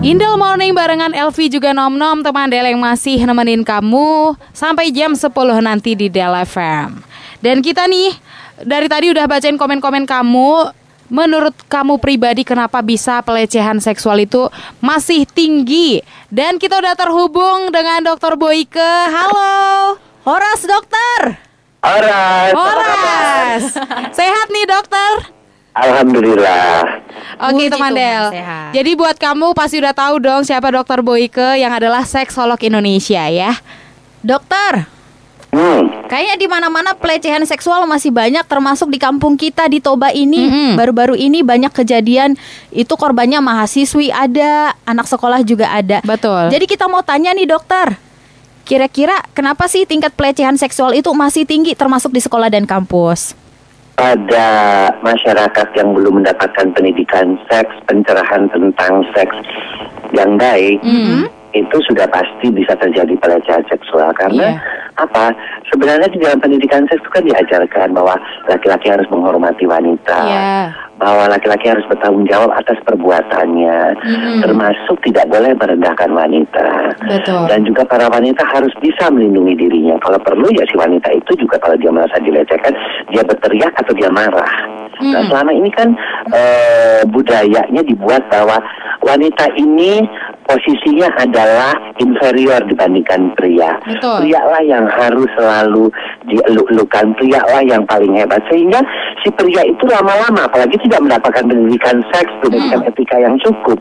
Indel Morning barengan Elvi juga Nom Nom teman Del yang masih nemenin kamu sampai jam 10 nanti di Del FM. Dan kita nih dari tadi udah bacain komen-komen kamu. Menurut kamu pribadi kenapa bisa pelecehan seksual itu masih tinggi? Dan kita udah terhubung dengan Dokter Boyke. Halo. Horas dokter. Horas. Horas. Sehat nih dokter? Alhamdulillah. Oke Puji teman Del. sehat. Jadi buat kamu pasti udah tahu dong siapa Dokter Boyke yang adalah seksolog Indonesia ya. Dokter, Hmm. kayaknya di mana-mana pelecehan seksual masih banyak termasuk di kampung kita di Toba ini. Baru-baru ini banyak kejadian itu korbannya mahasiswi ada, anak sekolah juga ada. Betul. Jadi kita mau tanya nih dokter. Kira-kira kenapa sih tingkat pelecehan seksual itu masih tinggi termasuk di sekolah dan kampus? Pada masyarakat yang belum mendapatkan pendidikan seks, pencerahan tentang seks yang baik, Hmm. itu sudah pasti bisa terjadi pelecehan seksual. Karena Iya. apa? Sebenarnya di dalam pendidikan seks itu kan diajarkan bahwa laki-laki harus menghormati wanita. Iya. bahwa laki-laki harus bertanggung jawab atas perbuatannya, Mm-mm. termasuk tidak boleh merendahkan wanita. Betul. Dan juga para wanita harus bisa melindungi dirinya. Kalau perlu ya si wanita itu juga kalau dia merasa dilecehkan, dia berteriak atau dia marah. Nah Mm. selama ini kan eh, budayanya dibuat bahwa wanita ini posisinya adalah inferior dibandingkan pria. Betul. Pria lah yang harus selalu dieluk-elukan, pria lah yang paling hebat. Sehingga si pria itu lama-lama, apalagi tidak mendapatkan pendidikan seks, pendidikan etika yang cukup.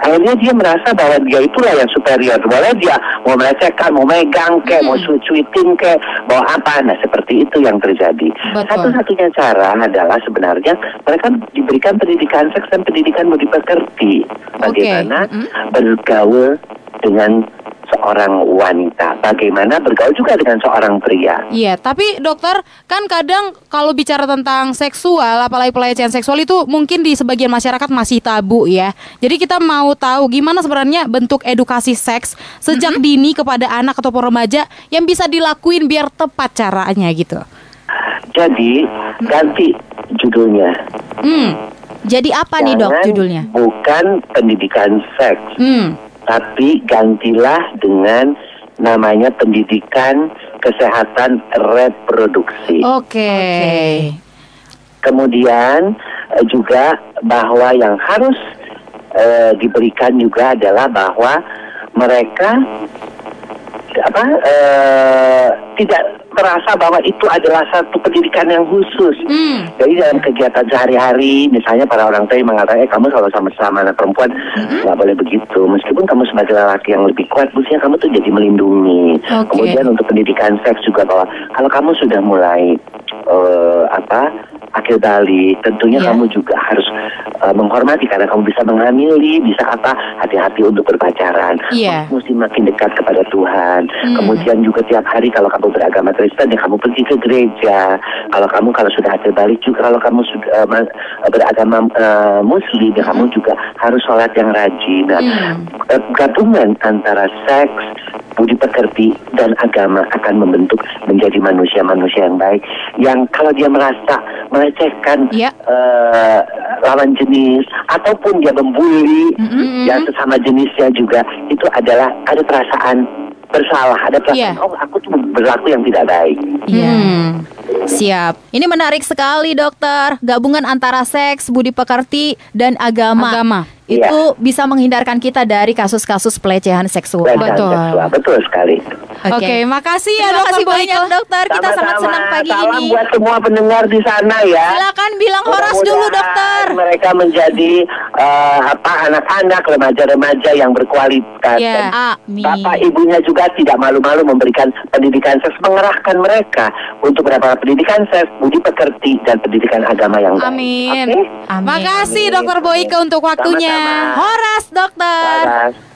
Akhirnya dia merasa bahwa dia itulah yang superior. Boleh dia mau melecehkan, mau megang kek, mau sweet-sweetin kek, mau apa. Nah seperti itu yang terjadi. Satu-satunya cara adalah sebenarnya mereka diberikan pendidikan seks dan pendidikan budi pekerti. Bagaimana bergaul dengan seorang wanita, bagaimana bergaul juga dengan seorang pria. Iya, tapi dokter kan kadang kalau bicara tentang seksual, apalagi pelecehan seksual itu mungkin di sebagian masyarakat masih tabu ya. Jadi kita mau tahu gimana sebenarnya bentuk edukasi seks sejak dini kepada anak ataupun remaja yang bisa dilakuin biar tepat caranya gitu. Jadi ganti judulnya. Hmm, Jadi apa nih dok Jangan judulnya? Bukan pendidikan seks, hmm, tapi gantilah dengan namanya pendidikan kesehatan reproduksi. oke. Kemudian eh, juga bahwa yang harus eh, diberikan juga adalah bahwa mereka apa eh, tidak merasa bahwa itu adalah satu pendidikan yang khusus. Hmm, Jadi dalam kegiatan sehari-hari, misalnya para orang tua yang mengatakan, eh kamu kalau sama-sama anak perempuan nggak boleh begitu. Meskipun kamu sebagai lelaki yang lebih kuat, mestinya kamu tuh jadi melindungi. Oke. Kemudian untuk pendidikan seks juga bahwa kalau kamu sudah mulai eh, apa akhir balik, tentunya Iya. kamu juga harus eh, menghormati karena kamu bisa menghamili, bisa apa hati-hati untuk berpacaran. Kamu mesti makin dekat kepada Tuhan. Hmm. Kemudian juga tiap hari kalau kamu beragama Kristen, ya kamu pergi ke gereja. Kalau kamu kalau sudah akhir balik juga, kalau kamu sudah ma- beragama eh, Muslim, ya kamu juga harus sholat yang rajin. Nah, Hmm. gabungan antara seks, budi pekerti dan agama akan membentuk menjadi manusia-manusia yang baik. Yang kalau dia merasa melecehkan Iya. eh, lawan jenis ataupun dia membuli Mm-mm. ya sesama jenisnya juga itu adalah ada perasaan bersalah, ada perasaan Iya. oh aku tuh berlaku yang tidak baik. Iya. Hmm. Siap. Ini menarik sekali dokter. Gabungan antara seks, budi pekerti, dan agama. Agama. Itu bisa menghindarkan kita dari kasus-kasus pelecehan seksual. Pelecehan Betul. seksual. Betul sekali. Oke, makasih ya Terima dokter kasih banyak dokter. Kita sangat senang pagi Salam ini. buat semua pendengar di sana ya. Silakan bilang horas dulu dokter. Mereka menjadi eh, apa anak-anak remaja-remaja yang berkualitas. Ya. Dan Amin. Bapak ibunya juga tidak malu-malu memberikan pendidikan seks, mengerahkan mereka untuk mendapatkan pendidikan seks, budi pekerti dan pendidikan agama yang baik. Amin. Oke? Amin. Makasih dokter Boyke untuk waktunya. Sama-sama. Horas dokter. Laras.